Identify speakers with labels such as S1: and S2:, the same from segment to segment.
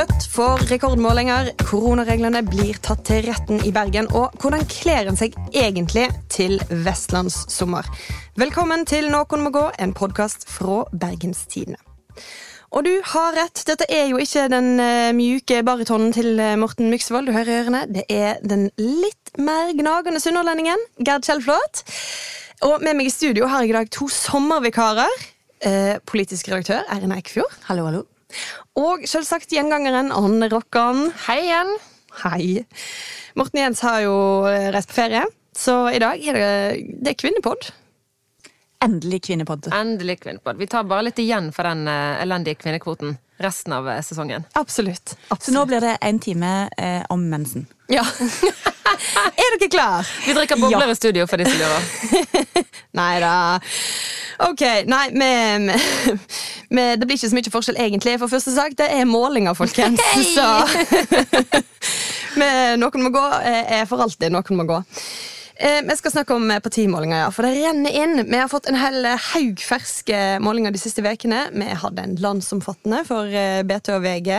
S1: Rødt får rekordmålinger, koronareglene blir tatt til retten i Bergen, og hvordan kler en seg egentlig til vestlandssommer? Velkommen til Noen må gå, en podkast fra Bergenstidene. Og du har rett, dette er jo ikke den uh, mjuke baritonen til uh, Morten Myksvold du hører ørene. Det er den litt mer gnagende sunnhordlendingen, Gerd Kjellflot. Og med meg i studio har jeg i dag to sommervikarer. Uh, politisk redaktør Erna Eikfjord.
S2: Hallo, hallo.
S1: Og selvsagt gjengangeren Anne Rokkan.
S2: Hei igjen.
S1: Hei. Morten Jens har jo eh, reist på ferie, så i dag er det, det er kvinnepod.
S2: Endelig kvinnepod.
S3: Endelig kvinnepod. Vi tar bare litt igjen for den uh, elendige kvinnekvoten resten av uh, sesongen.
S1: Absolutt. Absolutt.
S2: Så nå blir det en time uh, om mensen.
S1: Ja. er dere klar?
S3: Vi drikker bobler ja. i studio for de som lurer.
S1: Nei da. Ok, nei, men, men, Det blir ikke så mye forskjell, egentlig. For første sak, det er målinger, folkens. Hey! Så men Noen må gå er for alltid noen må gå. Eh, vi skal snakke om eh, partimålinger, ja, for det renner inn. Vi har fått en hel eh, haug ferske målinger de siste ukene. Vi hadde en landsomfattende for BT og VG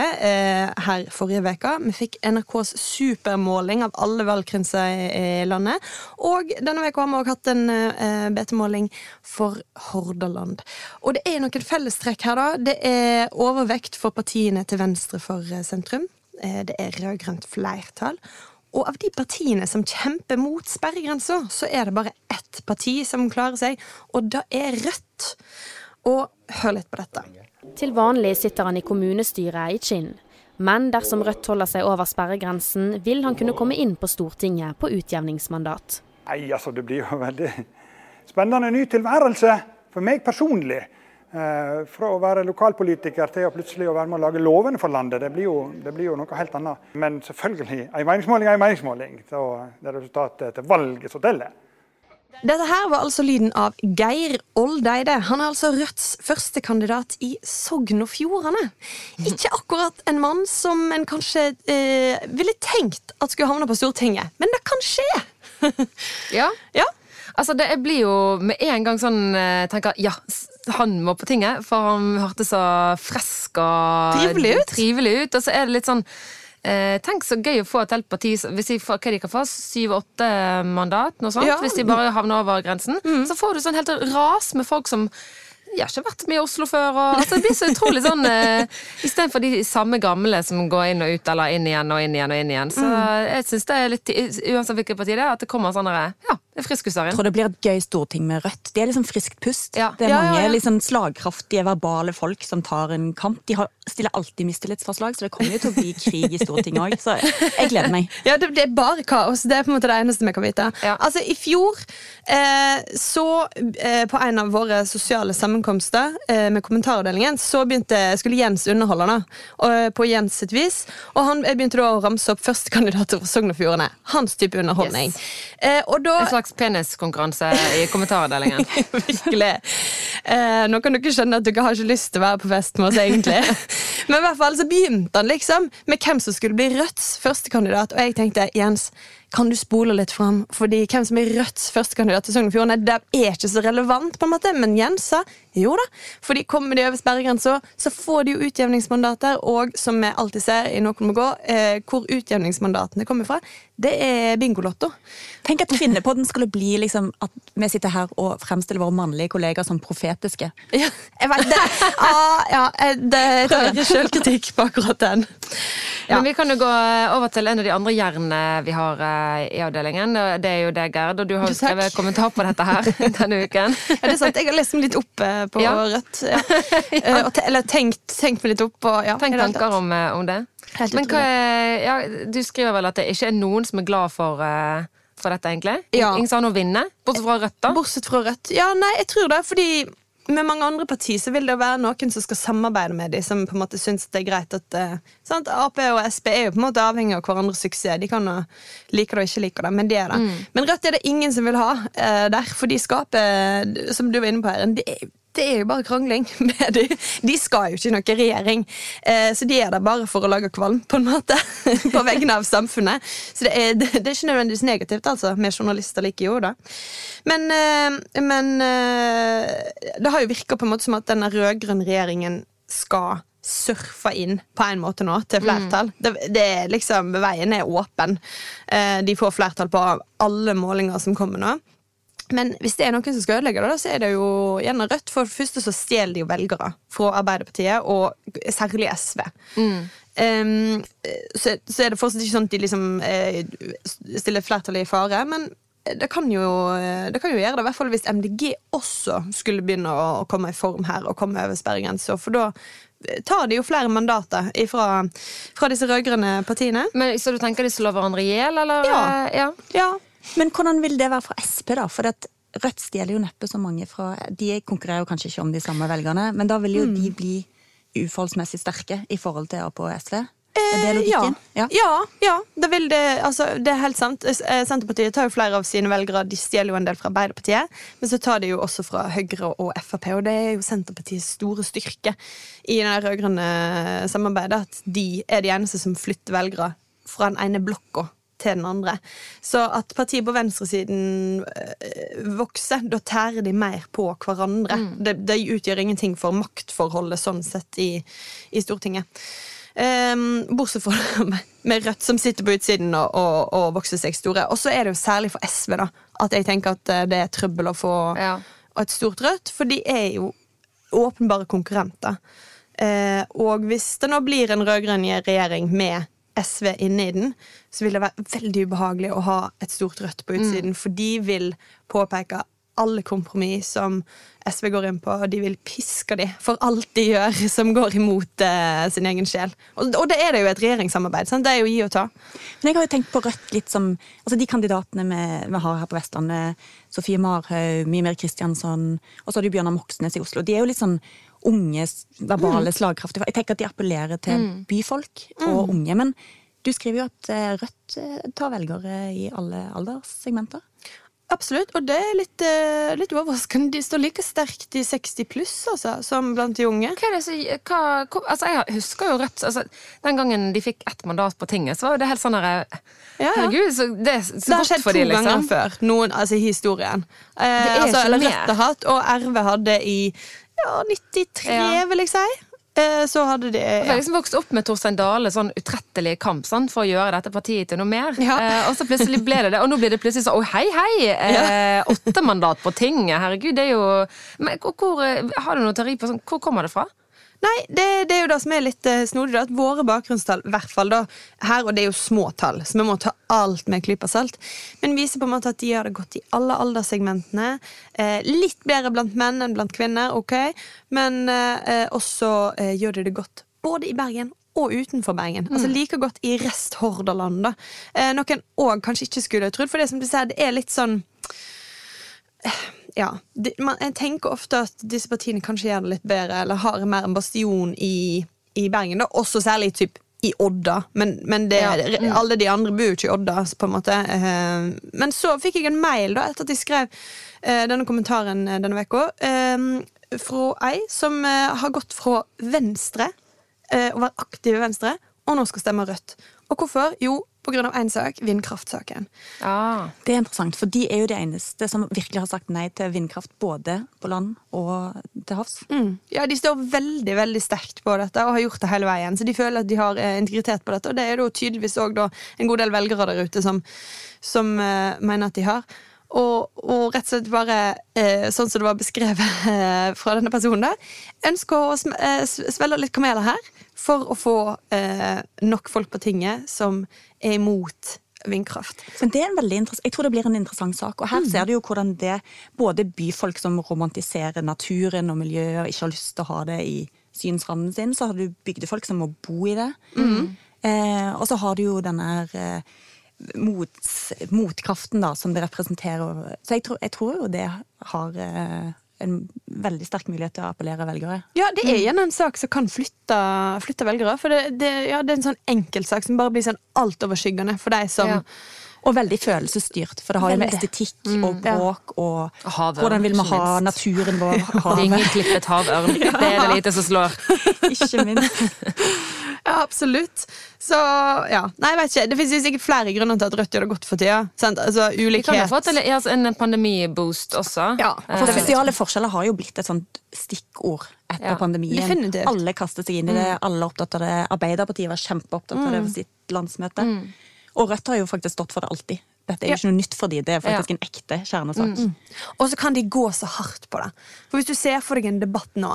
S1: her forrige uke. Vi fikk NRKs supermåling av alle valgkrinser i landet. Og denne uka har vi også hatt en BT-måling for Hordaland. Og det er noen fellestrekk her, da. Det er overvekt for partiene til venstre for sentrum. Det er rød-grønt flertall. Og av de partiene som kjemper mot sperregrensa, så er det bare ett parti som klarer seg, og det er Rødt. Og hør litt på dette.
S4: Til vanlig sitter han i kommunestyret i Kinn. Men dersom Rødt holder seg over sperregrensen, vil han kunne komme inn på Stortinget på utjevningsmandat.
S5: Nei, altså Det blir jo veldig spennende ny tilværelse for meg personlig. Eh, fra å være lokalpolitiker til å plutselig å være med å lage lovene for landet, det blir, jo, det blir jo noe helt annet. Men selvfølgelig, en meningsmåling er en meningsmåling. Så det er resultatet til valget som teller.
S1: Dette her var altså lyden av Geir Oldeide. Han er altså Rødts førstekandidat i Sogn og Fjordane. Ikke akkurat en mann som en kanskje eh, ville tenkt at skulle havne på Stortinget, men det kan skje.
S3: ja.
S1: ja.
S3: Altså, det blir jo med en gang sånn eh, tenker ja, han må på tinget, for han hørtes så frisk og
S1: trivelig ut.
S3: trivelig ut. Og så er det litt sånn eh, Tenk så gøy å få et helt parti Hvis de får, hva de kan få, syv-åtte mandat, noe sånt, ja. hvis de bare havner over grensen. Mm. Så får du sånn helt ras med folk som jeg har ikke vært med i Oslo før. Og, altså, det blir så utrolig sånn eh, Istedenfor de samme gamle som går inn og ut, eller inn igjen og inn igjen og inn igjen. Så mm. jeg syns det er litt Uansett hvilket parti det er, at det kommer sånn ja, det er.
S2: Jeg tror det blir et gøy storting med Rødt. De er liksom friskt pust.
S3: Ja.
S2: Det er
S3: ja,
S2: mange
S3: ja,
S2: liksom slagkraftige, verbale folk som tar en kamp. De har, stiller alltid mistillitsforslag, så det kommer jo til å bli krig i Stortinget òg. Så jeg gleder meg.
S1: Ja, det, det, er bare kaos. Det er på en måte det eneste vi kan vite. Altså, i fjor eh, så eh, På en av våre sosiale sammenkomster eh, med kommentaravdelingen, så begynte, skulle Jens underholde da, på Jens sitt vis. Og han begynte da å ramse opp førstekandidater fra Sogn og Fjordane. Hans type underholdning.
S3: Yes. og da slags peniskonkurranse i kommentardelingen.
S1: Virkelig. Eh, nå kan dere skjønne at dere har ikke lyst til å være på fest med oss, egentlig. Men i hvert fall så begynte han liksom med hvem som skulle bli Rødts førstekandidat, og jeg tenkte Jens, kan du spole litt fram? Fordi hvem som er Rødts førstekandidat til Sogn og Fjordane, det er ikke så relevant, på en måte, men Jens sa jo da. Fordi kommer de over sperregrensa, så får de jo utjevningsmandater, og som vi alltid ser i Noen må gå, eh, hvor utjevningsmandatene kommer fra, det er bingolotto.
S2: Tenk at Kvinnepodden skulle bli liksom at vi sitter her og fremstiller våre mannlige kollegaer som profetiske.
S1: Ja, jeg vet det. Ah, ja, det tar ikke sjølkritikk på akkurat den.
S3: Ja. Men vi kan jo gå over til en av de andre jernene vi har uh, i avdelingen. Det er jo deg, Gerd, og du har jo skrevet kommentar på dette her denne uken.
S1: Ja, det er sant. Jeg har lest meg litt opp uh, på ja. Rødt. Ja. uh, eller tenkt, tenkt, meg litt opp. Og, ja,
S3: Tenk tanker om, om det. Men hva ja, du skriver vel at det ikke er noen som er glad for for dette, egentlig? Ja. Ingen som har noe å vinne? Bortsett fra Rødt, da?
S1: Bortsett fra Rødt. Ja, nei, jeg tror det, fordi med mange andre partier så vil det være noen som skal samarbeide med dem, som på en måte syns det er greit at uh, sant? Ap og Sp er jo på en måte avhengig av hverandres suksess. De kan jo like det og ikke like det, men de er det. Mm. Men Rødt er det ingen som vil ha uh, der, for de skaper, som du var inne på her, det er det er jo bare krangling med de. De skal jo ikke noe regjering, eh, så de er der bare for å lage kvalm, på en måte. På vegne av samfunnet. Så det er, det er ikke nødvendigvis negativt, altså. Vi journalister liker jo det. Men, eh, men eh, det har jo virka på en måte som at denne rød-grønne regjeringen skal surfe inn på en måte nå til flertall. Det, det er liksom, Veien er åpen. De får flertall på alle målinger som kommer nå. Men hvis det er noen som skal ødelegge det, så er det jo gjerne Rødt. For det første så stjeler de jo velgere fra Arbeiderpartiet, og særlig SV. Um, så, så er det fortsatt ikke sånn at de liksom eh, stiller flertallet i fare, men det kan, jo, det kan jo gjøre det, i hvert fall hvis MDG også skulle begynne å, komme i form her og komme over sperregrensa. For da tar de jo flere mandater fra, fra disse rød-grønne partiene.
S3: Men, så du tenker de slår hverandre i hjel, eller?
S1: Ja.
S3: ja.
S1: Ja,
S2: Men hvordan vil det være fra Sp, da? For at Rødt stjeler jo neppe så mange fra De konkurrerer jo kanskje ikke om de samme velgerne, men da vil jo de bli uforholdsmessig sterke i forhold til Ap og SV. Er det logikken?
S1: Ja. ja, ja det, vil det, altså, det er helt sant. Eh, Senterpartiet tar jo flere av sine velgere. De stjeler jo en del fra Arbeiderpartiet, men så tar de jo også fra Høyre og Frp. Og det er jo Senterpartiets store styrke i det rød-grønne samarbeidet. At de er de eneste som flytter velgere fra den ene blokka til den andre. Så at partiet på venstresiden øh, vokser, da tærer de mer på hverandre. Det, de, utgjør ingenting for maktforholdet sånn sett i, i Stortinget. Um, bortsett fra med Rødt, som sitter på utsiden og, og, og vokser seg store. Og så er det jo særlig for SV da, at jeg tenker at eh, det er trøbbel å få
S3: Ja.
S1: et stort Rødt, for de er jo åpenbare konkurrenter. Eh, og hvis det nå blir en rød-grønn regjering med SV inne i den, så vil det være veldig ubehagelig å ha et stort Rødt på utsiden, for de vil påpeke alle kompromiss som SV går inn på, og de vil piske de for alt de gjør som går imot eh, sin egen sjel. Og, og det er det jo et regjeringssamarbeid. Sant? Det er jo gi og ta.
S2: Men jeg har jo tenkt på Rødt litt som altså De kandidatene vi, vi har her på Vestlandet, Sofie Marhaug, Mimir Kristiansson, og så har du Bjørnar Moxnes i Oslo. De er jo litt sånn unge, verbale, slagkraftige. Jeg tenker at de appellerer til byfolk og unge. Men du skriver jo at eh, Rødt eh, tar velgere i alle alderssegmenter.
S1: Absolutt, og det er litt, eh, litt overraskende. De står like sterkt i 60 pluss altså, som blant de unge.
S3: Hva er det hva, hvor- altså jeg husker jo Rødt altså, Den gangen de fikk ett mandat på tinget, så var jo det helt sånn her
S1: Ja, ja.
S3: Herregud, så det er så
S1: Det
S3: godt
S1: for dem, liksom.
S3: for
S1: har
S3: de, to
S1: ganger før noen, altså, i historien. Eh,
S3: er
S1: altså,
S3: ikke
S1: eller
S3: mer.
S1: Rødt har hatt, og RV hadde i ja, 93,
S3: Ja.
S1: vil jeg si. Eh, så hadde de ja.
S3: Jeg liksom vokst opp med Torstein Dale sånn utrettelig kamp sant, for å gjøre dette partiet til noe mer.
S1: Ja.
S3: Eh, og så plutselig ble det det, og nå blir det plutselig sånn Å, hei, hei! Eh, Åtte mandat på tinget, herregud, det er jo Men hvor, hvor, eh, Har du noe teori på sånn, hvor kommer det fra?
S1: Nei, det, det er jo det som er litt eh, snodig, at våre bakgrunnstall, i hvert fall da, her, og det er jo små tall, så vi må ta alt med en klype salt, men viser på en måte at de har det godt i alle alderssegmentene. Eh, litt bedre blant menn enn blant kvinner, ok, men eh, eh, også eh, gjør de det godt både i Bergen og utenfor Bergen. Altså Like godt i Rest-Hordaland. da. Eh, noen òg kanskje ikke skulle trodd, for det som du sier, det er litt sånn ja, de, man, Jeg tenker ofte at disse partiene kanskje gjør det litt bedre, eller har mer en bastion i, i Bergen. Da. Også særlig typ, i Odda, men, men det,
S3: Ja,
S1: alle de andre bor jo ikke i Odda. På en måte. Eh, Men så fikk jeg en mail da, etter at jeg skrev eh, denne kommentaren eh, denne uka, eh, fra ei som eh, har gått fra Venstre, og å være aktiv i Venstre, og nå skal stemme Rødt. Og hvorfor? Jo, av én sak, vindkraftsaken.
S3: Ah.
S2: Det er interessant, for de er jo de eneste som virkelig har sagt nei til vindkraft både på land og til havs.
S1: Mm. Ja, De står veldig veldig sterkt på dette og har gjort det hele veien. Så de føler at de har eh, integritet på dette, og det er jo tydeligvis òg en god del velgere der ute som, som eh, mener at de har. Og, og rett og slett bare, eh, sånn som det var beskrevet eh, fra denne personen der, ønsker å eh, svelge litt kameler her for å få eh, nok folk på tinget som er imot vindkraft.
S2: Men det er en veldig Jeg tror det blir en interessant sak. Og her ser du jo hvordan det både byfolk som romantiserer naturen og miljøet og ikke har lyst til å ha det i synsranden sin, så har du bygdefolk som må bo i det. Eh, og så har du jo denne her eh, mot, motkraften da, som det representerer. Så jeg tror, jeg tror jo det har eh, en veldig sterk mulighet til å appellere velgere.
S1: Ja, det er igjen en sak som kan flytte, flytte velgere. For det, det, ja, det er en sånn enkeltsak som bare blir sånn altoverskyggende for de som
S3: Ja.
S2: Og veldig følelsesstyrt, for det har jo med estetikk og bråk og
S3: Havet,
S2: hvordan vil vi ha
S3: minst.
S2: naturen vår. Havet.
S3: Vingeklippet havørn. Det er det lite som slår.
S2: Ikke minst.
S1: Ja, absolutt. Så ja, nei, jeg vet ikke. Det finnes jo sikkert flere grunner til at Rødt gjør det godt for tida. Sant? Altså,
S3: Vi kan
S1: jo
S3: ha fått en, ja, altså, pandemiboost også.
S1: Ja,
S2: For sosiale forskjeller har jo blitt et sånt stikkord etter
S3: Ja,
S2: pandemien.
S1: definitivt.
S2: Alle kastet seg inn i det, alle er opptatt av det. Arbeiderpartiet var kjempeopptatt av det på sitt landsmøte. Og Rødt har jo faktisk stått for det alltid. Dette er jo ikke noe nytt for dem, det er faktisk en ekte kjernesak.
S1: Og så kan de gå så hardt på det. For Hvis du ser for deg en debatt nå,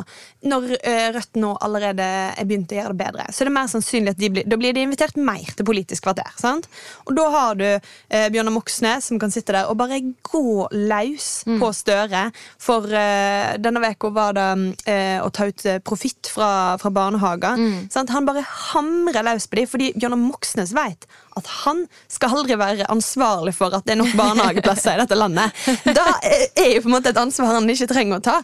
S1: når eh, Rødt nå allerede er begynt å gjøre det bedre, så er det mer sannsynlig at de blir, da blir de invitert mer til Politisk kvarter. sant? Og da har du eh, Bjørnar Moxnes som kan sitte der og bare gå løs på Støre. For eh, denne uka var det eh, å ta ut eh, profitt fra, fra barnehager. Mm. Han bare hamrer løs på dem, fordi Bjørnar Moxnes vet at han skal aldri være ansvarlig for at det er nok barnehageplasser i dette landet. Da er jo på en måte et ansvar han ikke trenger å ta.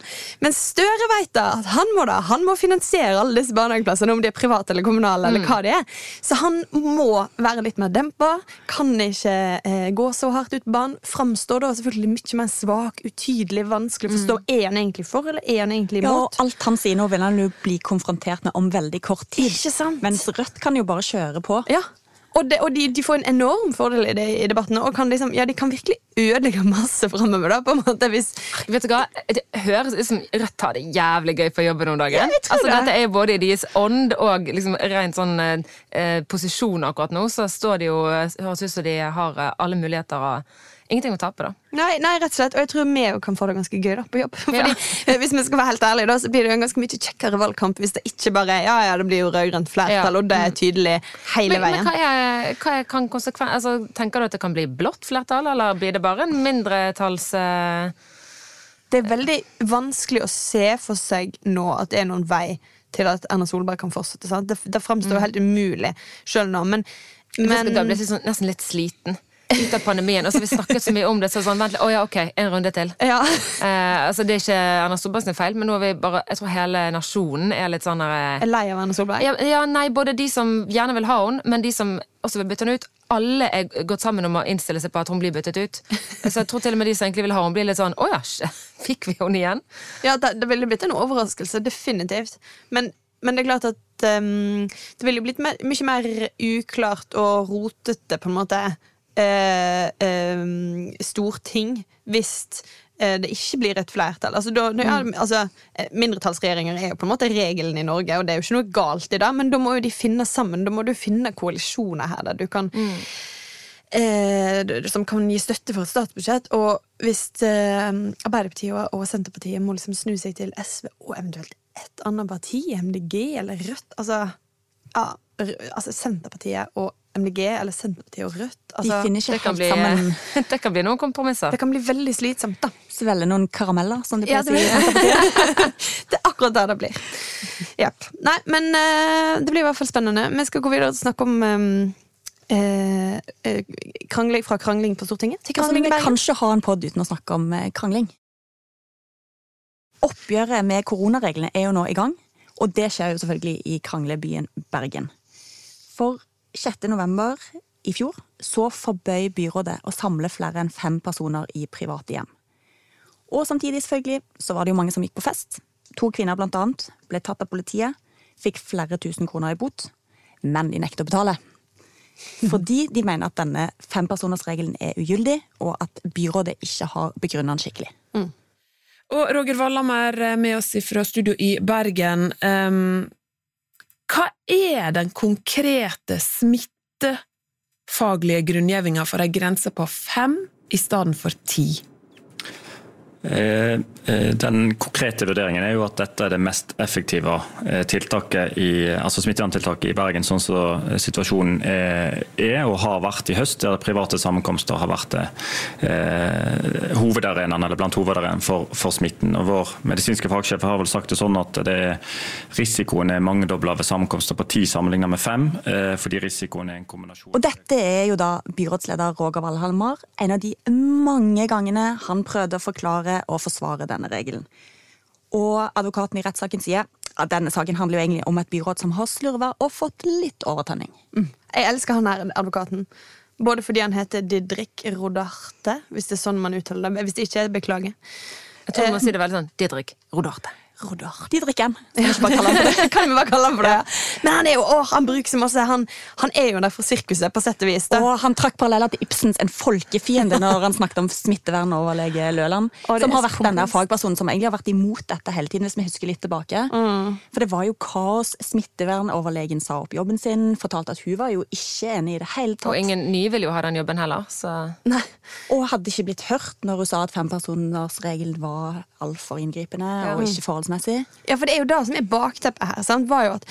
S1: Men Støre vet da at han må da, han må finansiere alle disse barnehageplassene, om de er private eller kommunale. eller hva det er. Så han må være litt mer dempa, kan ikke eh, gå så hardt ut på banen. Framstår da selvfølgelig mye mer svak, utydelig, vanskelig å forstå. Er han egentlig for, eller er han egentlig imot?
S2: Ja, og alt han sier nå vil han jo bli konfrontert med om veldig kort tid.
S1: Ikke sant?
S2: Mens Rødt kan jo bare kjøre på.
S1: Ja. Og, det, og de, de får en enorm fordel i, det, i debatten, og kan liksom, ja, de kan virkelig ødelegge masse framover. Da, på en måte, hvis,
S3: Vet du hva? Det høres ut som Rødt har det jævlig gøy på jobben om dagen.
S1: Ja,
S3: altså,
S1: det.
S3: Dette er både i deres ånd og liksom rent sånn eh, posisjon akkurat nå. Så står de jo Høres ut som de har eh, alle muligheter og ingenting å tape, da.
S1: nei, nei, rett og slett. Og jeg tror vi kan få det ganske gøy da, på jobb. Fordi, Hvis vi skal være helt ærlige, da, så blir det jo en ganske mye kjekkere valgkamp hvis det ikke bare er ja, ja, det blir jo rød-grønt flertall,
S3: Ja.
S1: og det er tydelig hele
S3: Men, men hva er, hva er kan konsekven... Altså, tenker du at det kan bli blått flertall, eller blir det bare en mindretalls... Uh...
S1: Det er veldig vanskelig å se for seg nå at det er noen vei til at Erna Solberg kan fortsette. Sant? Det, det fremstår jo helt umulig sjøl nå, men,
S3: Men, da jeg sånn, nesten litt sliten ut av pandemien. Og så har vi snakket så mye om det, så sånn, vent litt, oh, ja, ok, en runde til.
S1: ja.
S3: Eh, altså Det er ikke Erna Solberg sin feil, men nå er vi bare, jeg tror hele nasjonen er litt sånn der,
S1: er lei av Erna Solberg.
S3: ja, ja, nei, Både de som gjerne vil ha henne, men de som også vil bytte henne ut. Alle er gått sammen om å innstille seg på at hun blir byttet ut. Så jeg tror til og med de som egentlig vil ha henne, blir litt sånn Å ja, fikk vi henne igjen?
S1: Ja, det, det ville blitt en overraskelse, definitivt. Men, men det er klart at um, det ville blitt mer, mye mer uklart og rotete, på en måte, eh, ehm, storting hvis eh, det ikke blir et flertall. Altså, da, ja, altså, eh, mindretallsregjeringer er jo på en måte regelen i Norge, og det er jo ikke noe galt i det, men da må jo de finne sammen. Da må du finne koalisjoner her der du kan eh, som kan gi støtte for et statsbudsjett. Og hvis eh, Arbeiderpartiet og, og Senterpartiet må liksom snu seg til SV og eventuelt et annet parti, MDG eller Rødt Altså, ja, altså Senterpartiet og MDG eller Senterpartiet og Rødt.
S2: De
S1: Altså,
S2: finner
S3: Det
S2: ikke
S3: kan
S2: helt
S3: bli,
S2: sammen.
S3: det kan bli noen kompromisser.
S1: det kan bli veldig slitsomt, da.
S2: Svelge noen karameller, som de
S1: Ja,
S2: pleier å
S1: det,
S2: si.
S1: det er akkurat der det blir. Yep. Nei, men eh, det blir i hvert fall spennende. Vi skal gå videre og snakke om um, eh, krangling fra krangling på Stortinget. Til
S2: Kan
S1: krangling
S2: vi
S1: i Bergen.
S2: kanskje ha en podd uten å snakke om eh, krangling? Oppgjøret med koronareglene er jo nå i gang, og det skjer jo selvfølgelig i kranglebyen Bergen. For 6. november i fjor så forbøy byrådet å samle flere enn fem personer i private hjem. Og samtidig selvfølgelig så var det jo mange som gikk på fest. To kvinner blant annet ble tatt av politiet, fikk flere tusen kroner i bot, men de nekter å betale. Fordi de mener at denne fempersonersregelen er ugyldig, og at byrådet ikke har begrunnet den skikkelig.
S6: Og Roger Wallam er med oss fra studio i Bergen. Ehm, hva er den konkrete smittefaglige grunngjevinga for ei grense på fem i stedet for ti?
S7: Eh, eh, Den konkrete vurderingen er jo at dette er det mest effektive eh, tiltaket i, altså smitteverntiltaket i Bergen, sånn som situasjonen er, og har vært i høst, der private sammenkomster har vært eh, hovedarenaen eller blant hovedarenaen for, for smitten. Og Vår medisinske fagsjef har vel sagt det sånn at det er, risikoen er mangedobla ved sammenkomster på ti sammenlignet med fem, fordi risikoen er en kombinasjon.
S2: Og dette er jo da byrådsleder Roger Valhalmar en av de mange gangene han prøvde å forklare og forsvare denne regelen. Og advokaten i rettssaken sier at denne saken handler jo egentlig om et byråd som har slurva og fått litt overtenning.
S1: Jeg elsker han her advokaten. Både fordi han heter Didrik Rodarte, hvis det er sånn man uttaler det. Hvis det ikke, beklager.
S3: Jeg tror man sier det veldig sånn Didrik Rodarte.
S1: Rodar.
S2: De drikker den. Kan vi bare kalle han
S1: kan vi bare kalle han for det? Men han er jo, å, han bruker så masse Han, han er jo der for sirkuset, på sett og vis. Da.
S2: Og han trakk paralleller til Ibsens En folkefiende når han snakket om smittevernoverlege Løland. Som har vært den der fagpersonen som egentlig har vært imot dette hele tiden, hvis vi husker litt tilbake.
S1: Mm.
S2: For det var jo kaos. Smittevernoverlegen sa opp jobben sin, fortalte at hun var jo ikke enig i det hele tatt.
S3: Og ingen nye vil jo ha den jobben heller. Så
S1: Nei.
S2: Og hadde ikke blitt hørt når hun sa at fempersonersregelen var altfor inngripende og ikke forholdsmessig.
S1: Ja, for det er jo det som er bakteppet her. Sant? Var jo at,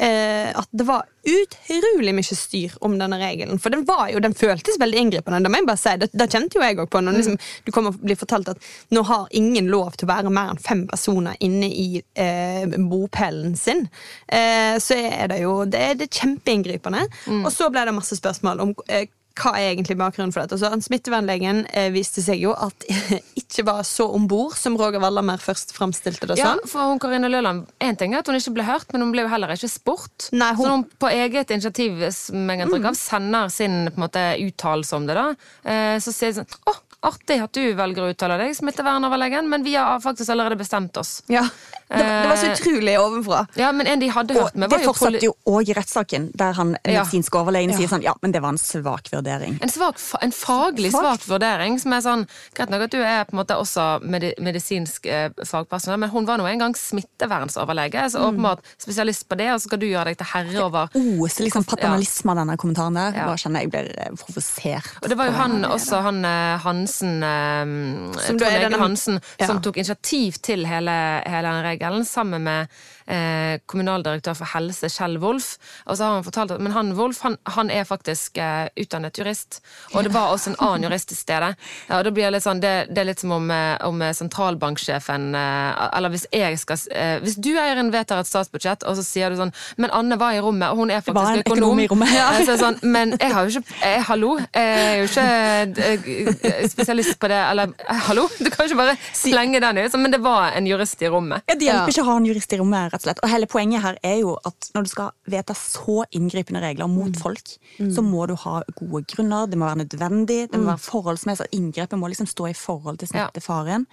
S1: eh, at det var utrolig mye styr om denne regelen. For den var jo, den føltes veldig inngripende. Det må jeg bare si. Det, det kjente jo jeg òg på. Når liksom, du kommer og blir fortalt at nå har ingen lov til å være mer enn fem personer inne i eh, bopelen sin, eh, så er det jo det, det er kjempeinngripende. Og så ble det masse spørsmål om eh, hva er egentlig bakgrunnen for dette? Så Smittevernlegen eh, viste seg jo at ikke var så om bord som Roger Wallamer først framstilte det
S3: ja,
S1: sånn.
S3: for hun Karina Løland, en ting er at hun ikke ble hørt, men hun ble jo heller ikke spurt.
S1: Nei, hun-
S3: Så hun på eget initiativ av, sender sin på en måte, uttalelse om det, da, eh, så sier de sånn Å, artig at du velger å uttale deg, smittevernoverlegen, men vi har faktisk allerede bestemt oss.
S1: Ja, det, det var så
S3: Eh,
S1: utrolig ovenfra.
S3: Ja, men en de hadde hørt med, var jo Det
S2: fortsatte jo òg i rettssaken, der han
S3: Ja.
S2: medisinske overlegen sier sånn ja, men det var en svak vurdering.
S3: En, svak, en faglig
S2: Fag-
S3: svak vurdering, som er sånn Greit nok at du er på en måte også medi medisinsk eh, fagperson, men hun var nå en gang smittevernsoverlege, så åpenbart spesialist på det, og så skal du gjøre deg til herre over
S2: Oser liksom paternalisme av denne kommentaren der.
S3: Ja.
S2: Bare kjenner jeg blir provosert.
S3: Og det var jo han også, han eh, Hansen eh,
S1: Som
S3: Trond Hansen,
S1: Ja.
S3: som tok initiativ til hele, hele den regelen, sammen med eh, kommunaldirektør for helse, Kjell Wolff. Og så har han fortalt at Men han Wolff, han, han er faktisk eh, utdannet jurist, og det var også en annen jurist til stede. Ja, og det blir litt sånn, det, det er litt som om, eh, om eh, sentralbanksjefen eh, Eller hvis jeg skal eh, Hvis du eieren vedtar et statsbudsjett, og så sier du sånn Men Anne var i rommet, og hun er
S2: Det var
S3: faktisk
S2: en økonom i rommet.
S3: Ja, så sånn, men jeg har jo ikke jeg, Hallo, jeg er jo ikke spesialist på det. Eller hallo, du kan ikke bare slenge den ut. Men det var en jurist i rommet.
S2: Ja, Det hjelper ikke å ha en jurist i rommet, rett og slett. Og hele poenget her er jo at når du skal vedta så inngripende regler mot folk, så må du ha gode grunner, det må være nødvendig, det må være forholdsmessig. Inngrepet må liksom stå i forhold til smittefaren.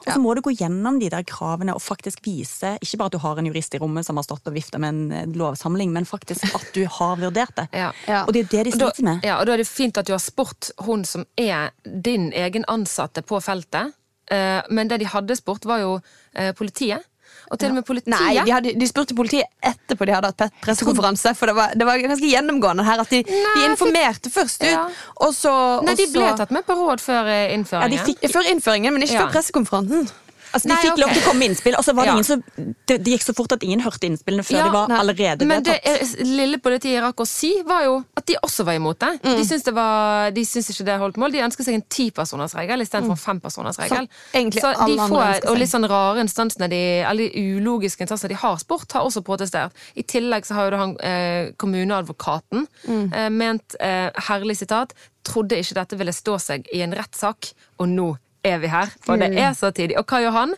S2: Og så må du gå gjennom de der kravene og faktisk vise ikke bare at du har en jurist i rommet som har stått og vifta med en lovsamling, men faktisk at du har vurdert det.
S3: Ja.
S1: Ja.
S2: Og det er det de sliter med.
S3: ja, og da er det fint at du har spurt hun som er din egen ansatte på feltet. Eh, men det de hadde spurt, var jo eh, politiet. Og til og med politiet
S1: Nei, de, hadde, de spurte politiet etterpå de hadde hatt pressekonferanse. For det var, det var ganske gjennomgående her at de, de
S3: Nei,
S1: informerte først ut,
S3: Ja.
S1: og så
S3: Nei, de ble tatt med på råd før innføringen.
S2: Ja, de fikk,
S1: Før innføringen, men ikke før pressekonferansen.
S2: Altså, de
S3: Nei,
S2: fikk
S3: okay.
S2: lov til å komme med innspill, og så var det
S3: Ja.
S2: ingen som det, det gikk så fort at ingen hørte innspillene før
S3: Ja,
S2: de var allerede
S3: Men det er- lille politiet rakk å si, var jo at de også var imot det.
S1: Mm.
S3: De syntes det var, de syntes ikke det holdt mål. De ønsket seg en tipersonersregel istedenfor en fempersonersregel.
S1: Så,
S3: Så de
S1: får,
S3: få, og litt sånn rare instansene, de, alle de ulogiske instansene de har spurt, har også protestert. I tillegg så har jo han eh, kommuneadvokaten
S1: Mm.
S3: eh, ment, eh, herlig sitat, trodde ikke dette ville stå seg i en rettssak, og nå er vi her. For det er så tidlig. Og hva gjør han?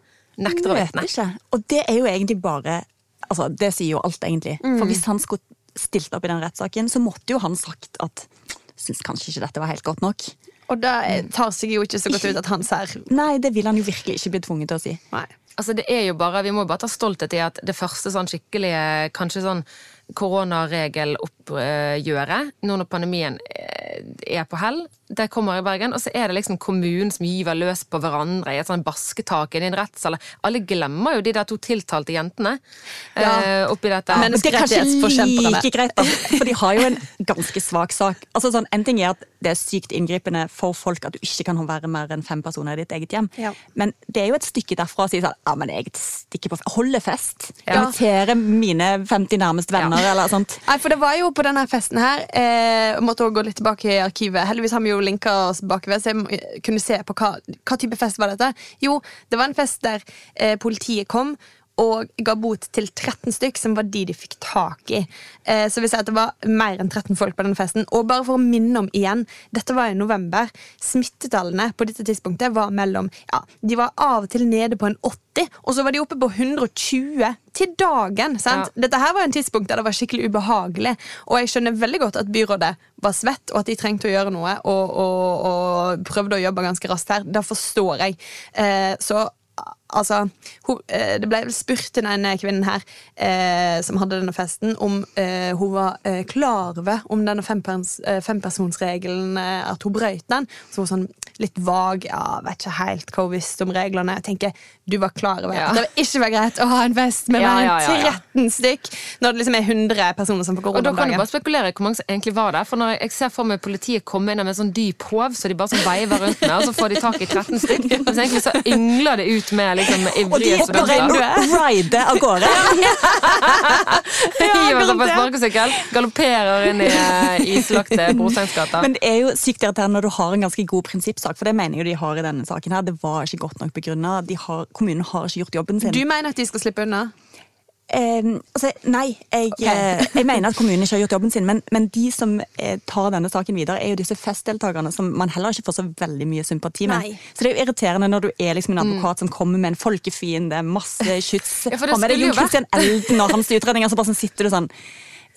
S3: Nekter å vitne.
S2: ikke. Og det er jo egentlig bare altså, Det sier jo alt, egentlig. For hvis han skulle stilt opp i den rettssaken, så måtte jo han sagt at Syns kanskje ikke dette var helt godt nok.
S1: Og det tar seg jo ikke så godt ut at han ser
S2: Nei, det vil han jo virkelig ikke bli tvunget til å si.
S1: Nei.
S3: Altså det er jo bare, Vi må bare ta stolthet i at det første sånn skikkelige kanskje sånn koronaregeloppgjøret, nå når pandemien eh, er på hell, det kommer i Bergen, og så er det liksom kommunen som gyver løs på hverandre i et sånn basketak i en rettssal. Alle glemmer jo de der to tiltalte jentene eh, oppi dette.
S1: Men-
S2: Men det er kanskje like greit, da. For de har jo en ganske svak sak. Altså sånn, En ting er at det er sykt inngripende for folk at du ikke kan være mer enn fem personer i ditt eget hjem.
S1: Ja.
S2: Men det er jo et stykke derfra å si sånn Ja, men jeg stikker på holde Holder fest.
S3: Ja.
S2: Inviterer mine 50 nærmeste venner, eller sånt.
S1: Nei, for det var jo på denne festen her eh, måtte også gå litt tilbake i arkivet. Heldigvis har vi jo linka oss bakover, så jeg kunne se på hva, hva type fest var dette. Jo, det var en fest der eh, politiet kom, og ga bot til 13 stykk, som var de de fikk tak i. Eh, så vi ser at det var mer enn 13 folk på denne festen. Og bare for å minne om igjen, dette var i november. Smittetallene på dette tidspunktet var mellom ja, De var av og til nede på en 80, og så var de oppe på 120 til dagen. sant?
S3: Ja.
S1: Dette her var en tidspunkt der det var skikkelig ubehagelig, og jeg skjønner veldig godt at byrådet var svett, og at de trengte å gjøre noe, og, og, og prøvde å jobbe ganske raskt her. Det forstår jeg. Eh, så altså eh, Det ble vel spurt til denne kvinnen her eh, som hadde denne festen, om eh, hun var eh, klar over om denne fempers, eh, fempersonsregelen, eh, at hun brøt den. Så hun var sånn litt vag. ja, Vet ikke helt hva hun visste om reglene. Jeg tenker, Du var klar over
S3: Ja.
S1: at det ikke var greit å ha en fest med
S3: Ja, ja, ja, ja.
S1: 13 stykk når det liksom er 100 personer som får
S3: Og da kan du bare spekulere hvor mange som egentlig var der. For når jeg ser for meg politiet komme inn med en sånn dyp håv, så de bare sånn veiver rundt med, og så får de tak i 13 stykk. Så egentlig så yngler det ut med liksom
S2: Og de
S3: hopper
S2: er og
S3: rider
S2: å ride av gårde.
S3: Hiver seg på sparkesykkel, galopperer inn i eh, islagte Brosteinsgata.
S2: Men det er jo sykt irriterende når du har en ganske god prinsippsak, for det mener jo de har i denne saken her. Det var ikke godt nok begrunna. Kommunen har ikke gjort jobben sin.
S1: Du mener at de skal slippe unna?
S2: Eh, altså, nei, jeg, eh, jeg mener at kommunen ikke har gjort jobben sin, men, men de som eh, tar denne saken videre, er jo disse festdeltakerne som man heller ikke får så veldig mye sympati med.
S1: Nei.
S2: Så det er jo irriterende når du er liksom en advokat som kommer med en folkefiende, masse skyts,
S3: Ja, for det
S2: er
S3: skulle jo
S2: Jon Christian Elden og hans utredninger, så bare sånn sitter du sånn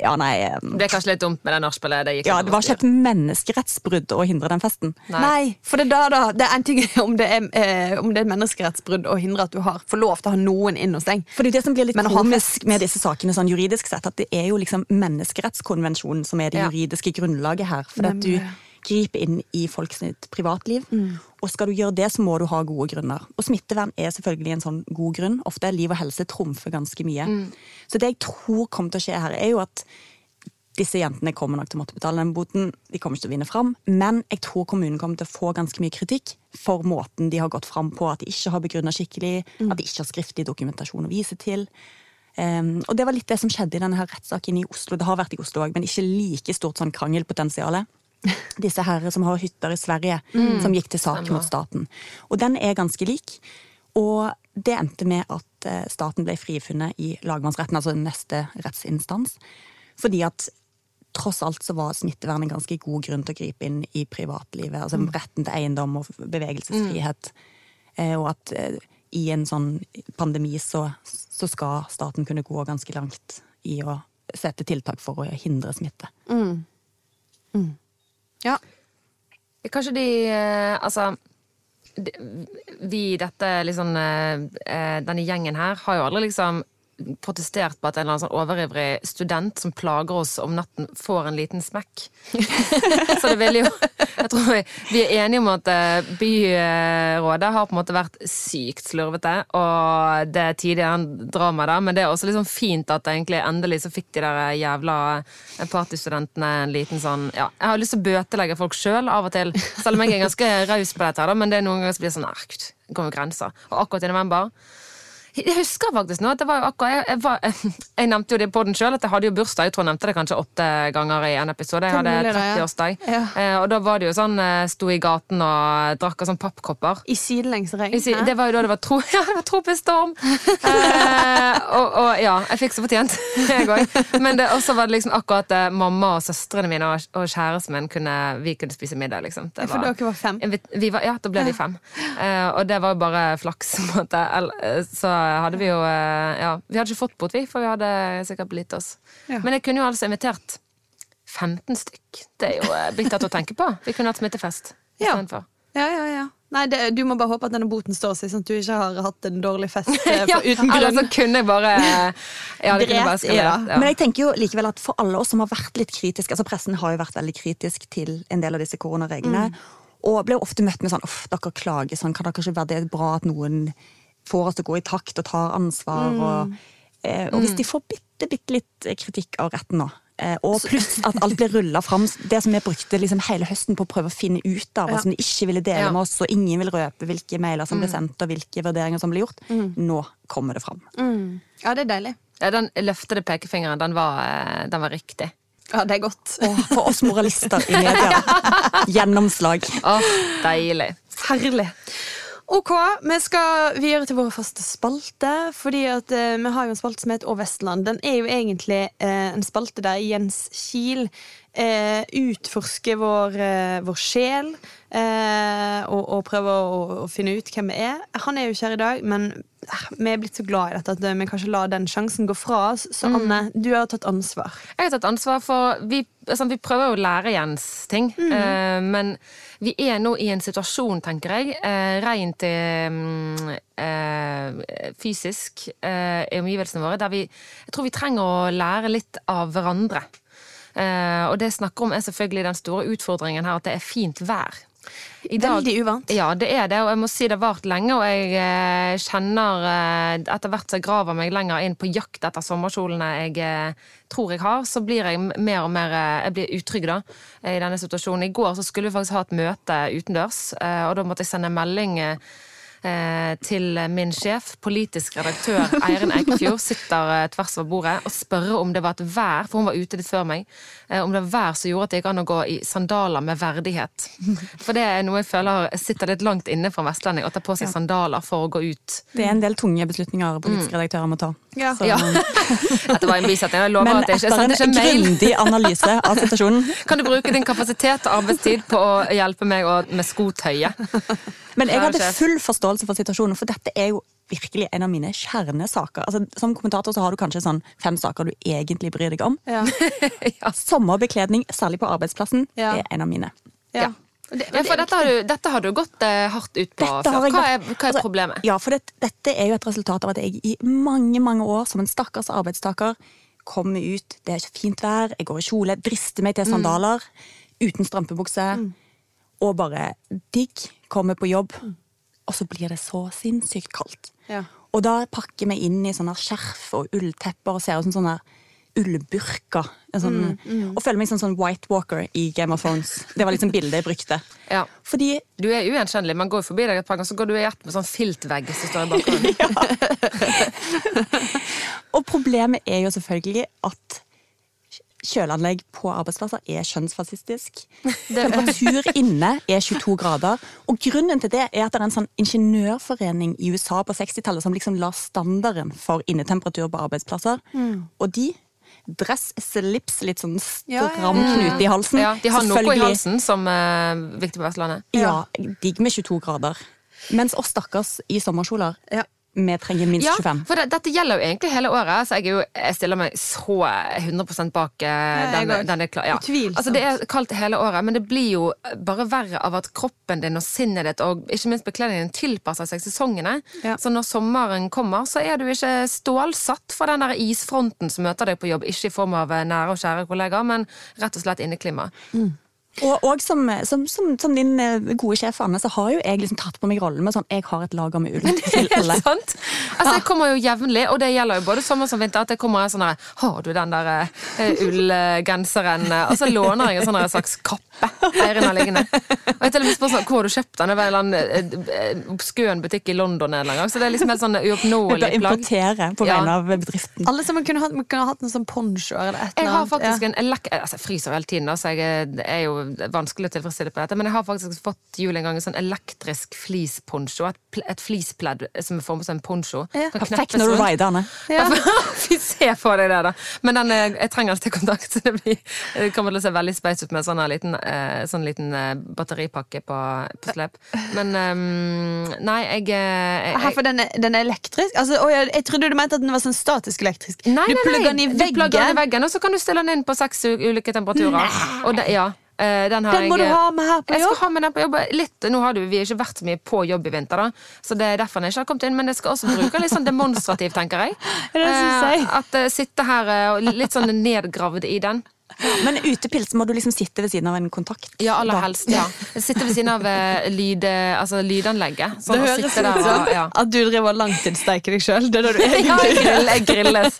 S2: Ja, nei
S3: Det ble kanskje litt dumt med det nachspielet.
S2: Ja, det var ikke et menneskerettsbrudd å hindre den festen.
S3: Nei.
S1: Nei. for det er da, da. Det er en ting om det er, eh, om det er et menneskerettsbrudd å hindre at du har, får lov til å ha noen inn hos deg.
S2: For det er det som blir litt
S1: Men
S2: komisk med disse sakene sånn juridisk sett, at det er jo liksom menneskerettskonvensjonen som er det juridiske grunnlaget her. For at du. Griper inn i folks privatliv.
S1: Mm.
S2: Og skal du gjøre det, så må du ha gode grunner. Og smittevern er selvfølgelig en sånn god grunn. Ofte er liv og helse trumfer ganske mye.
S1: Mm.
S2: Så det jeg tror kommer til å skje her, er jo at disse jentene kommer nok til å måtte betale den boten. De kommer ikke til å vinne fram. Men jeg tror kommunen kommer til å få ganske mye kritikk for måten de har gått fram på. At de ikke har begrunna skikkelig, at de ikke har skriftlig dokumentasjon å vise til. Um, og det var litt det som skjedde i denne rettssaken i Oslo. Det har vært i Oslo òg, men ikke like stort sånn krangelpotensial. Disse herre som har hytter i Sverige, som gikk til sak mot staten. Og den er ganske lik. Og det endte med at eh, staten ble frifunnet i lagmannsretten, altså neste rettsinstans. Fordi at tross alt så var smittevern en ganske god grunn til å gripe inn i privatlivet. Altså retten til eiendom og bevegelsesfrihet. Mm. og at eh, i en sånn pandemi så, så skal staten kunne gå ganske langt i å sette tiltak for å hindre smitte.
S1: Ja.
S3: Kanskje de eh, Altså Vi, dette liksom eh, eh, Denne gjengen her har jo aldri liksom protestert på at en eller annen sånn overivrig student som plager oss om natten, får en liten smekk. Så det vil jo Jeg tror vi, vi er enige om at eh, byrådet har på en måte vært sykt slurvete, og det er tidligere drama der, men det er også liksom fint at egentlig endelig så fikk de der jævla partystudentene en liten sånn Ja, jeg har lyst til å bøtelegge folk sjøl av og til, selv om jeg er ganske raus på dette, da, men det er noen ganger som blir sånn Nei, det kommer grenser. Og akkurat i november jeg husker faktisk nå at det var jo akkurat Jeg, jeg, var, jeg nevnte jo det på den sjøl, at jeg hadde jo bursdag. Jeg tror jeg nevnte det kanskje åtte ganger i en episode. Jeg hadde
S1: mulig det, ja.
S3: 30-årsdag.
S1: Ja.
S3: Eh, og da var det jo sånn eh, Sto i gaten og drakk av sånn pappkopper.
S1: I sidelengs regn.
S3: Sier- Det var jo da det var, tro, ja, det var tropisk storm! Eh, og, og ja, jeg fikk så fortjent, jeg òg. Men det også var det liksom akkurat eh, mamma og søstrene mine og, og kjæresten min kunne, vi kunne spise middag, liksom. Det
S1: For dere var fem?
S3: vi, vi var, ja, da ble vi fem. Eh, og det var jo bare flaks. på en måte. Eh, Så hadde vi jo eh, Ja, vi hadde ikke fått bot, vi, for vi hadde sikkert blitt oss.
S1: Ja.
S3: Men jeg kunne jo altså invitert 15 stykk. Det er jo eh, bittert å tenke på. Vi kunne hatt smittefest
S1: Ja.
S3: istedenfor.
S1: Ja, ja, ja. Nei, det, Du må bare håpe at denne boten står seg, sånn at du ikke har hatt en dårlig fest eh,
S3: Ja,
S1: uten
S3: eller
S1: grunn.
S3: så kunne jeg bare Ja, det kunne bare skrevet, Ja.
S2: Men jeg tenker jo likevel at for alle oss som har vært litt kritiske altså Pressen har jo vært veldig kritisk til en del av disse koronareglene. Og ble jo ofte møtt med sånn uff, dere klager sånn, kan dere ikke være det bra at noen får oss til å gå i takt og tar ansvar? Og, eh, og hvis de får bitte, bitte litt kritikk av retten nå, eh, og pluss at alt blir rulla fram, det som vi brukte liksom hele høsten på å prøve å finne ut av, og som de ikke ville dele
S3: Ja.
S2: med oss, og ingen vil røpe hvilke mailer som ble sendt, og hvilke vurderinger som ble gjort, nå kommer det fram.
S1: Ja, det er deilig.
S3: Ja, den løftede pekefingeren, den var, eh, den var riktig.
S1: Ja, det er godt.
S2: Og for oss moralister i media, gjennomslag.
S3: Åh, deilig.
S1: Herlig. Ok, vi skal videre til vår faste spalte. Fordi at eh, Vi har jo en spalte som heter Å Vestland. Den er jo egentlig eh, en spalte der Jens Kiel eh, utforsker vår, eh, vår sjel. eh, og, og prøver å, å finne ut hvem vi er. Han er jo ikke her i dag, men vi er blitt så glad i dette at vi kanskje lar den sjansen gå fra oss. Så Anne, du har tatt ansvar.
S3: Jeg har tatt ansvar for Vi, altså, vi prøver å lære Jens ting, eh, men vi er nå i en situasjon, tenker jeg, eh, rent eh, fysisk eh, i omgivelsene våre, der vi Jeg tror vi trenger å lære litt av hverandre. Eh, og det jeg snakker om, er selvfølgelig den store utfordringen her, at det er fint vær. I
S1: Veldig uvant.
S3: Ja, det er det, og jeg må si det har vart lenge, og jeg eh, kjenner eh, etter hvert som jeg graver meg lenger inn på jakt etter sommerkjolene jeg eh, tror jeg har, så blir jeg mer og mer Jeg blir utrygg da, i denne situasjonen. I går så skulle vi faktisk ha et møte utendørs, og da måtte jeg sende melding til min sjef, politisk redaktør Eirin Eikefjord, sitter eh, tvers over bordet, og spørre om det var et vær, for hun var ute litt før meg, eh, om det var vær som gjorde at det gikk an å gå i sandaler med verdighet. For det er noe jeg føler sitter litt langt inne for en vestlending, å ta på seg sandaler for å gå ut.
S2: Det er en del tunge beslutninger politiske redaktører må ta.
S1: Ja.
S2: Så-
S3: Ja. Dette var en bisetning. Jeg lover
S2: Men
S3: at jeg ikke
S2: mail.
S3: Men etter
S2: en
S3: mail.
S2: grundig analyse av situasjonen
S3: Kan du bruke din kapasitet og arbeidstid på å hjelpe meg med skotøyet?
S2: Men jeg hadde full forståelse for situasjonen, for dette er jo virkelig en av mine kjernesaker. Altså, som kommentator så har du kanskje sånn fem saker du egentlig bryr deg om.
S1: Ja.
S2: Sommerbekledning, særlig på arbeidsplassen,
S1: Ja.
S2: er en av mine.
S1: Ja. Det-
S3: Ja, for dette har du, dette har du gått eh, hardt ut på
S2: Dette
S3: før. Hva er, hva er
S2: altså,
S3: problemet?
S2: Ja, for det, dette er jo et resultat av at jeg i mange, mange år som en stakkars arbeidstaker kommer ut, det er ikke fint vær, jeg går i kjole, drister meg til sandaler, uten strømpebukse, og bare digg, kommer på jobb, og så blir det så sinnssykt kaldt.
S1: Ja.
S2: Og da pakker vi inn i sånne skjerf og ulltepper og ser ut som sånne ullburker. Sånn, mm, mm. Og føler meg som sånn White Walker i Game of Thrones. Det var liksom bildet jeg brukte.
S3: Ja.
S2: Fordi
S3: Du er ugjenkjennelig. Man går forbi deg et par ganger, så går du i hjertet med sånn filtvegg som står i bakgrunnen.
S2: Og problemet er jo selvfølgelig at kjøleanlegg på arbeidsplasser er kjønnsfascistisk. Temperatur inne er 22 grader. Og grunnen til det er at det er en sånn ingeniørforening i USA på 60-tallet som liksom la standarden for innetemperatur på arbeidsplasser. Og de Dress, slips, litt sånn stram knute i halsen.
S3: Ja, de har noe i halsen som er viktig på Vestlandet.
S2: Ja, digg med 22 grader. Mens oss stakkars i sommerkjoler,
S1: Ja.
S2: Vi trenger minst
S3: Ja,
S2: 25.
S3: for det, dette gjelder jo egentlig hele året, så jeg, jo, jeg stiller meg så 100 bak eh, den,
S1: også.
S3: er klar. Ja. Altså, det er kaldt hele året, men det blir jo bare verre av at kroppen din og sinnet ditt og ikke minst bekledningen tilpasser seg sesongene.
S1: Ja.
S3: Så når sommeren kommer, så er du ikke stålsatt for den der isfronten som møter deg på jobb. Ikke i form av eh, nære og kjære kollegaer, men rett og slett inneklima.
S2: Og, og som, som, som, som din eh, gode sjef Anne, så har jo jeg liksom tatt på meg rollen med sånn Jeg har et lager med ull til alle.
S3: Helt sant? Altså, jeg kommer jo jevnlig, og det gjelder jo både sommer som vinter, at jeg kommer sånn her Har du den der uh, ullgenseren? eh?» Og så låner jeg en sånn slags kappe Eirin har liggende. Og jeg til og med spør sånn, hvor har du kjøpt den? Det var en eller annen eh, obskøn butikk i London en eller annen gang. Så det er liksom helt sånn uoppnåelig plagg.
S2: importere på
S3: Ja.
S2: vegne av bedriften.
S1: Alle sammen kunne hatt, kunne hatt en sånn poncho eller et
S3: Jeg har faktisk
S1: ja.
S3: en lekk altså Jeg fryser hele tiden, så jeg er- er jo vanskelig å tilfredsstille på dette. Men jeg har faktisk fått jul en gang en sånn elektrisk fleeceponcho. Et, et fleecepledd som er formet som en poncho.
S1: Ja.
S2: Perfekt når du rider, den.
S1: Ja.
S3: Fy se på deg det, da. Men den, eh, jeg trenger alltid kontakt, så det, blir, det kommer til å se veldig speis ut med en sånn liten, eh, sånn liten eh, batteripakke på, på slep. Men ehm, nei, jeg, jeg,
S1: jeg, for den er, den er elektrisk? Altså, å, jeg, jeg trodde du mente at den var sånn statisk elektrisk.
S3: Nei,
S1: du
S3: nei,
S1: plugger den i
S3: Du plugger den i
S1: veggen.
S3: veggen, og så kan du stille den inn på seks ulike temperaturer. Og det, ja, eh, den, har
S1: Den må
S3: jeg,
S1: du ha med her på
S3: Jeg skal
S1: jobb.
S3: ha med den på jobb. Litt, nå har du, vi har ikke vært så mye på jobb i vinter, da, så det er derfor den ikke har kommet inn. Men jeg skal også bruke litt sånn demonstrativt, tenker jeg.
S1: Ja, det synes jeg.
S3: Eh, At uh, sitte her eh, og litt sånn nedgravd i den.
S2: Men utepils må du liksom sitte ved siden av en kontakt.
S3: Ja, aller helst. ja Sitte ved siden av eh, lyd, eh, altså, lydanlegget.
S1: Det
S3: Sånn,
S1: høres ut som
S3: ja.
S1: at du driver og langtidssteiker deg sjøl. Det er da du
S3: Ja,
S1: egentlig
S3: grill, jeg grilles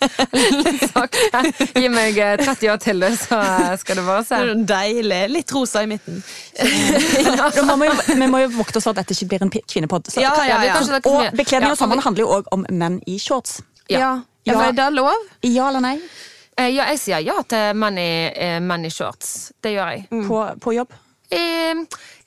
S3: litt sakte. Gi meg eh, 30 år til, du, så eh, skal du bare se.
S1: Det er deilig. Litt rosa i midten.
S2: ja. må vi, jo, vi må jo vokte oss for at dette ikke blir en kvinnepod.
S1: Ja, ja, ja.
S2: Og bekledning og sommeren handler jo òg om menn i shorts.
S3: Ja.
S1: Ja. ja.
S2: Ja.
S1: Er det lov?
S2: Ja eller nei?
S3: Eh, Ja, jeg sier ja til menn i, eh, i shorts. Det gjør jeg.
S2: På, på jobb?
S3: Eh,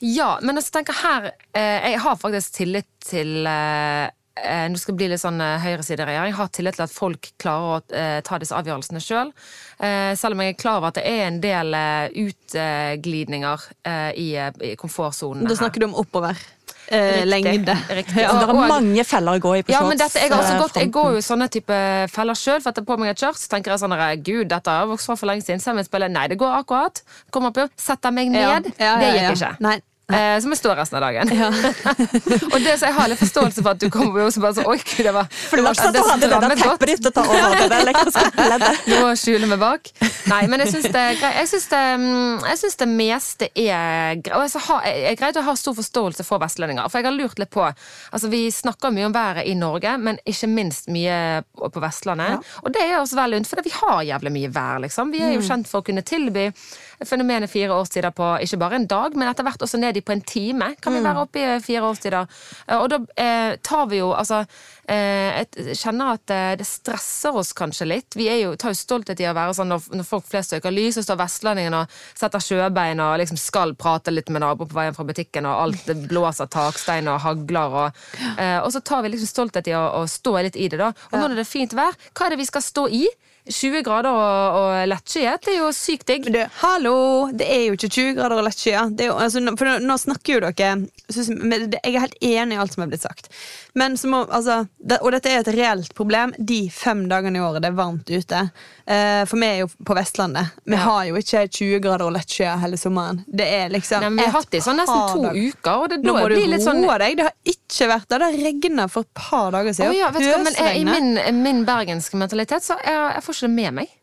S3: ja, men altså, tenker her eh, Jeg har faktisk tillit til eh, eh, Nå skal det bli litt sånn høyresideregjering. Jeg har tillit til at folk klarer å ta disse avgjørelsene sjøl. Eh, selv om jeg er klar over at det er en del utglidninger i, i komfortsonen.
S1: Da snakker du om oppover. Eh,
S3: Riktig,
S1: lengde.
S3: riktig.
S2: Så det er mange feller å gå i på
S3: Ja,
S2: shorts.
S3: men dette, jeg, har også
S2: eh,
S3: gått, jeg går jo sånne type feller sjøl, for at jeg på meg et shorts, tenker jeg sånn der, Gud, dette har vokst fra for lenge siden. Så jeg spiller, nei, det går akkurat. Kommer på, setter meg ned.
S1: Ja, ja,
S3: det
S1: ja,
S3: gikk ikke.
S1: Nei.
S3: Eh, som jeg står resten av dagen. og det, så jeg har litt forståelse for at du kommer jo bare så, Oi, gud, det var, det var
S2: sånn at du hadde det der teppet ditt å ta over det elektriske.
S3: Nå skjuler meg bak. Nei, men jeg syns det, er greit. jeg syns det, mm, jeg syns det meste er greit. Og jeg er greit å ha stor forståelse for vestlendinger. For jeg har lurt litt på altså Vi snakker mye om været i Norge, men ikke minst mye på Vestlandet. Vestlandet. Og det er oss vel unt, for vi har jævlig mye vær, liksom. Vi er jo kjent for å kunne tilby fenomenet fire årstider på ikke bare en dag, men etter hvert også ned i på en time. Kan vi være oppe i fire da? Eh, Og da eh, tar vi jo altså eh, Jeg kjenner at eh, det stresser oss kanskje litt. Vi jo, tar jo stolthet i å være sånn når, når folk flest øker lys, og står vestlendingen og setter sjøbein og liksom skal prate litt med naboen på veien fra butikken, og alt blåser takstein og hagler. Og, eh, og så tar vi liksom stolthet i å, å stå litt i det, da. Og når det er fint vær, hva er det vi skal stå i? 20 grader og, og lettskyet, det er jo sykt digg.
S1: Men du, hallo! Det er jo ikke 20 grader og lettskyet. Det er altså, for nå, snakker jo dere synes, Jeg er helt enig i alt som er blitt sagt. Men så må, altså, det, og dette er et reelt problem de fem dagene i året det er varmt ute. Uh, for vi er jo på Vestlandet. Vi
S3: Ja.
S1: har jo ikke 20 grader og lettskyet hele sommeren. Det er liksom
S3: Nei, vi har hatt det i sånn nesten to
S1: dag.
S3: uker, og det
S1: Nå må du
S3: roe sånn
S1: roe deg. Det har ikke vært det. Det har regna for et par dager
S3: siden.
S1: siden.
S3: ja, hva, men jeg, I min, min bergenske mentalitet så jeg, jeg får ikke det med meg.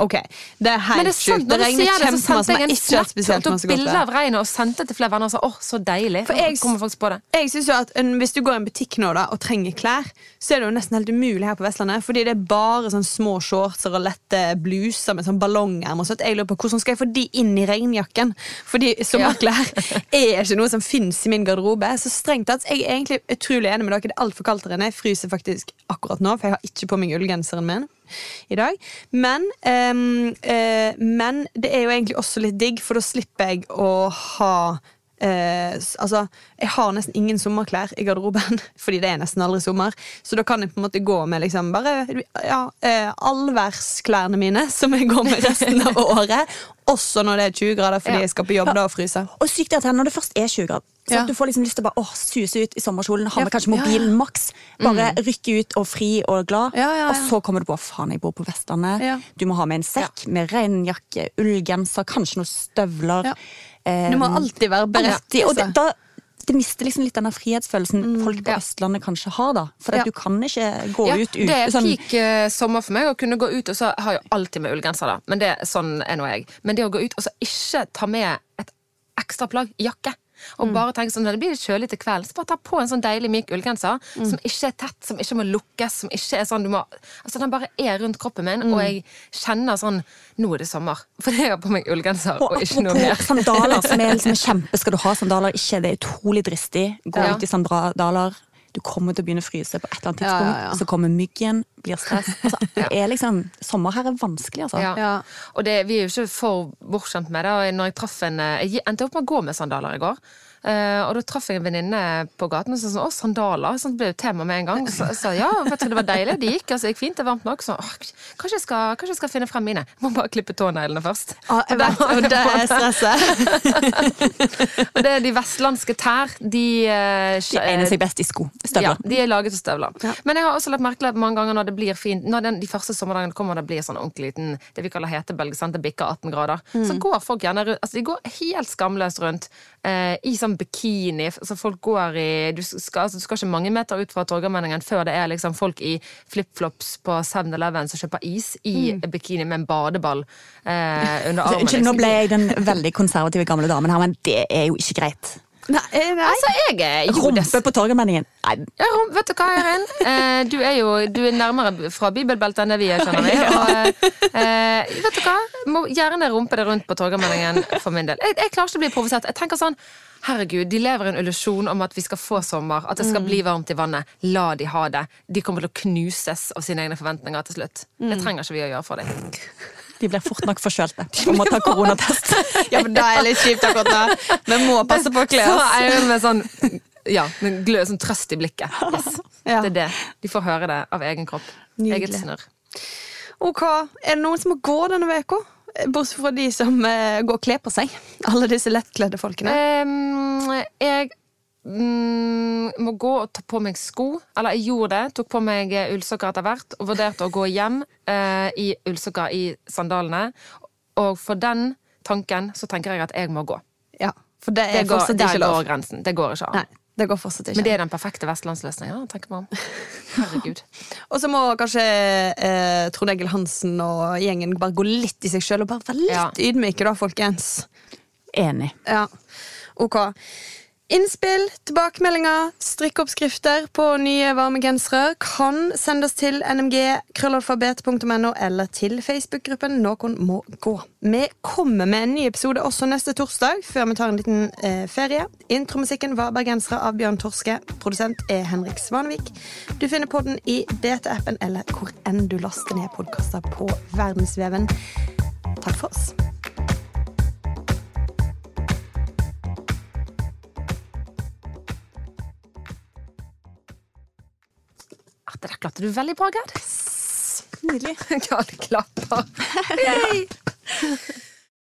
S1: Ok, Det er helt sjukt. Det regner
S3: det, så
S1: kjempemasse. men
S3: jeg
S1: ikke
S3: snap
S1: spesielt masse godt
S3: bilde av regnet og sendte til flere venner og sa åh, så deilig.
S1: For jeg-
S3: kommer på det.
S1: Jeg synes jo at en, Hvis du går i en butikk nå da, og trenger klær, så er det jo nesten helt umulig her på Vestlandet. Fordi det er bare sånn små shortser og lette bluser med sånn ballongerm. og sånt. Jeg lurer på Hvordan skal jeg få de inn i regnjakken? Fordi sommerklær er ikke noe som fins i min garderobe. Så strengt tatt, jeg er egentlig utrolig enig med dere. Det er altfor kaldt her inne. Jeg fryser faktisk akkurat nå, for jeg har ikke på meg ullgenseren min i dag. Men, um, uh, men det er jo egentlig også litt digg, for da slipper jeg å ha eh, altså, Jeg har nesten ingen sommerklær i garderoben, fordi det er nesten aldri sommer. Så da kan jeg på en måte gå med liksom bare ja, eh, allværsklærne mine, som jeg går med resten av året. Også når det er 20 grader fordi
S3: Ja.
S1: jeg skal på jobb da og fryse.
S2: Og sykt at når det først er 20 grader. Så
S1: Ja.
S2: at Du får liksom lyst til å bare åh, suse ut i sommerkjolen, ha med kanskje mobilen maks. Bare rykke ut og fri og glad. Og så kommer du på faen, jeg bor på Vestlandet. Du må ha med en sekk med regnjakke, ullgenser, kanskje noen støvler. Eh,
S1: Du må alltid være beredt.
S2: og det,
S1: altså.
S2: da, det mister liksom litt denne frihetsfølelsen folk på
S3: ja.
S2: Østlandet kanskje har. da For
S1: Ja.
S2: du kan ikke gå
S3: Ja,
S2: ut uten
S3: det er
S2: sånn,
S3: peak uh, sommer for meg å kunne gå ut, og så har jeg alltid med ullgenser, da. Men det, sånn er nå jeg. Men det å gå ut og så ikke ta med et ekstra plagg, jakke. Og
S1: Mm.
S3: bare tenke sånn, når det blir litt kjølig til kvelden, så bare ta på en sånn deilig myk ullgenser
S1: Mm.
S3: som ikke er tett, som ikke må lukkes, som ikke er sånn du må Altså den bare er rundt kroppen min,
S1: Mm.
S3: og jeg kjenner sånn Nå er det sommer. For jeg har på meg ullgenser og,
S2: og
S3: ikke noe mer.
S2: sandaler, som er liksom kjempe Skal du ha sandaler? Ikke, det er utrolig dristig. Gå
S3: Ja.
S2: ut i sandaler. Du kommer til å begynne å fryse på et eller annet tidspunkt.
S1: ja, ja.
S2: Så kommer myggen, blir stress. Altså, det er liksom, sommer her er vanskelig, altså.
S3: Ja.
S1: Ja.
S3: Og det, vi er jo ikke for bortskjemt med det. Og når jeg traff en eh, Jeg endte opp med å gå med sandaler i går. Eh, og da traff jeg en venninne på gaten og sa sånn, å, sandaler. Sånn, ble jo tema med en gang. Så jeg sa ja, vet du, det var deilig. Det gikk altså, det gikk fint, det er varmt nok. Så åh, kanskje, jeg skal, kanskje jeg skal finne frem mine. Jeg må bare klippe tåneglene først.
S1: Ah, jeg vet, og det er stresset.
S3: Og det er de vestlandske tær. De, eh,
S2: De egner seg best i sko. Støvler.
S3: Ja, de er laget av støvler. Men jeg har også lagt merke til at mange ganger når det blir fint Når den, de første sommerdagene kommer og det blir sånn ordentlig liten Det vi kaller hetebølge, sant? det bikker 18 grader, så går folk gjerne rundt Altså de går helt skamløst rundt eh, i sånn bikini. Så folk går i Du skal, altså, du skal ikke mange meter ut fra Torgallmenningen før det er liksom folk i flipflops på 7-Eleven som kjøper is i bikini med en badeball eh, under armen.
S2: Unnskyld, nå
S3: liksom.
S2: ble jeg den veldig konservative gamle damen her, men det er jo ikke greit.
S1: Nei, nei.
S3: Altså, jeg
S2: Rumpe på Torgallmenningen.
S3: Ja, vet du hva, Eirin? Eh, du er jo du er nærmere fra bibelbeltet enn det vi er, skjønner vi. Og, eh, vet du hva? Må gjerne rumpe det rundt på Torgallmenningen for min del. Jeg, jeg klarer ikke å bli provosert. Jeg tenker sånn Herregud, de lever i en illusjon om at vi skal få sommer, at det skal bli varmt i vannet. La de ha det. De kommer til å knuses av sine egne forventninger til slutt. Det trenger ikke vi å gjøre for dem.
S2: De blir fort nok forkjølte og må ta koronatest.
S1: Ja, men da er det litt kjipt akkurat nå. Vi må passe på å kle
S3: Så
S1: oss.
S3: er jeg med sånn ja, med glød, sånn trøst i blikket. Yes.
S1: Ja.
S3: Det er det. De får høre det av egen kropp.
S1: Nydelig.
S3: Eget snørr.
S1: Ok, Er det noen som må gå denne uka? Bortsett fra de som eh, går og kler på seg. Alle disse lettkledde folkene.
S3: Um, jeg mm, må gå og ta på meg sko. Eller jeg gjorde det. Tok på meg eh, ullsokker etter hvert. Og vurderte å gå hjem eh, i ullsokker i sandalene. Og for den tanken så tenker jeg at jeg må gå.
S1: Ja, For det er
S3: Det går,
S1: fortsatt ikke lov.
S3: går grensen. Det går ikke an.
S1: Nei, det går fortsatt ikke.
S3: Men det er den perfekte vestlandsløsningen. da, tenker man. Herregud.
S1: Og så må kanskje eh, Trond Egil Hansen og gjengen bare gå litt i seg sjøl og bare være litt
S3: Ja.
S1: ydmyke, da, folkens.
S2: Enig.
S1: Ja, ok. Innspill, tilbakemeldinger, strikkeoppskrifter på nye varme gensere kan sendes til nmg.krøllalfabet.no eller til Facebook-gruppen Noen må gå. Vi kommer med en ny episode også neste torsdag, før vi tar en liten eh, ferie. Intromusikken var 'Bergensere' av Bjørn Torske. Produsent er Henrik Svanevik. Du finner podden i BT-appen eller hvor enn du laster ned podkaster på verdensveven. Takk for oss.
S3: Der klarte du veldig bra, Gerd.
S2: Nydelig.
S3: Gerd klapper. Yay!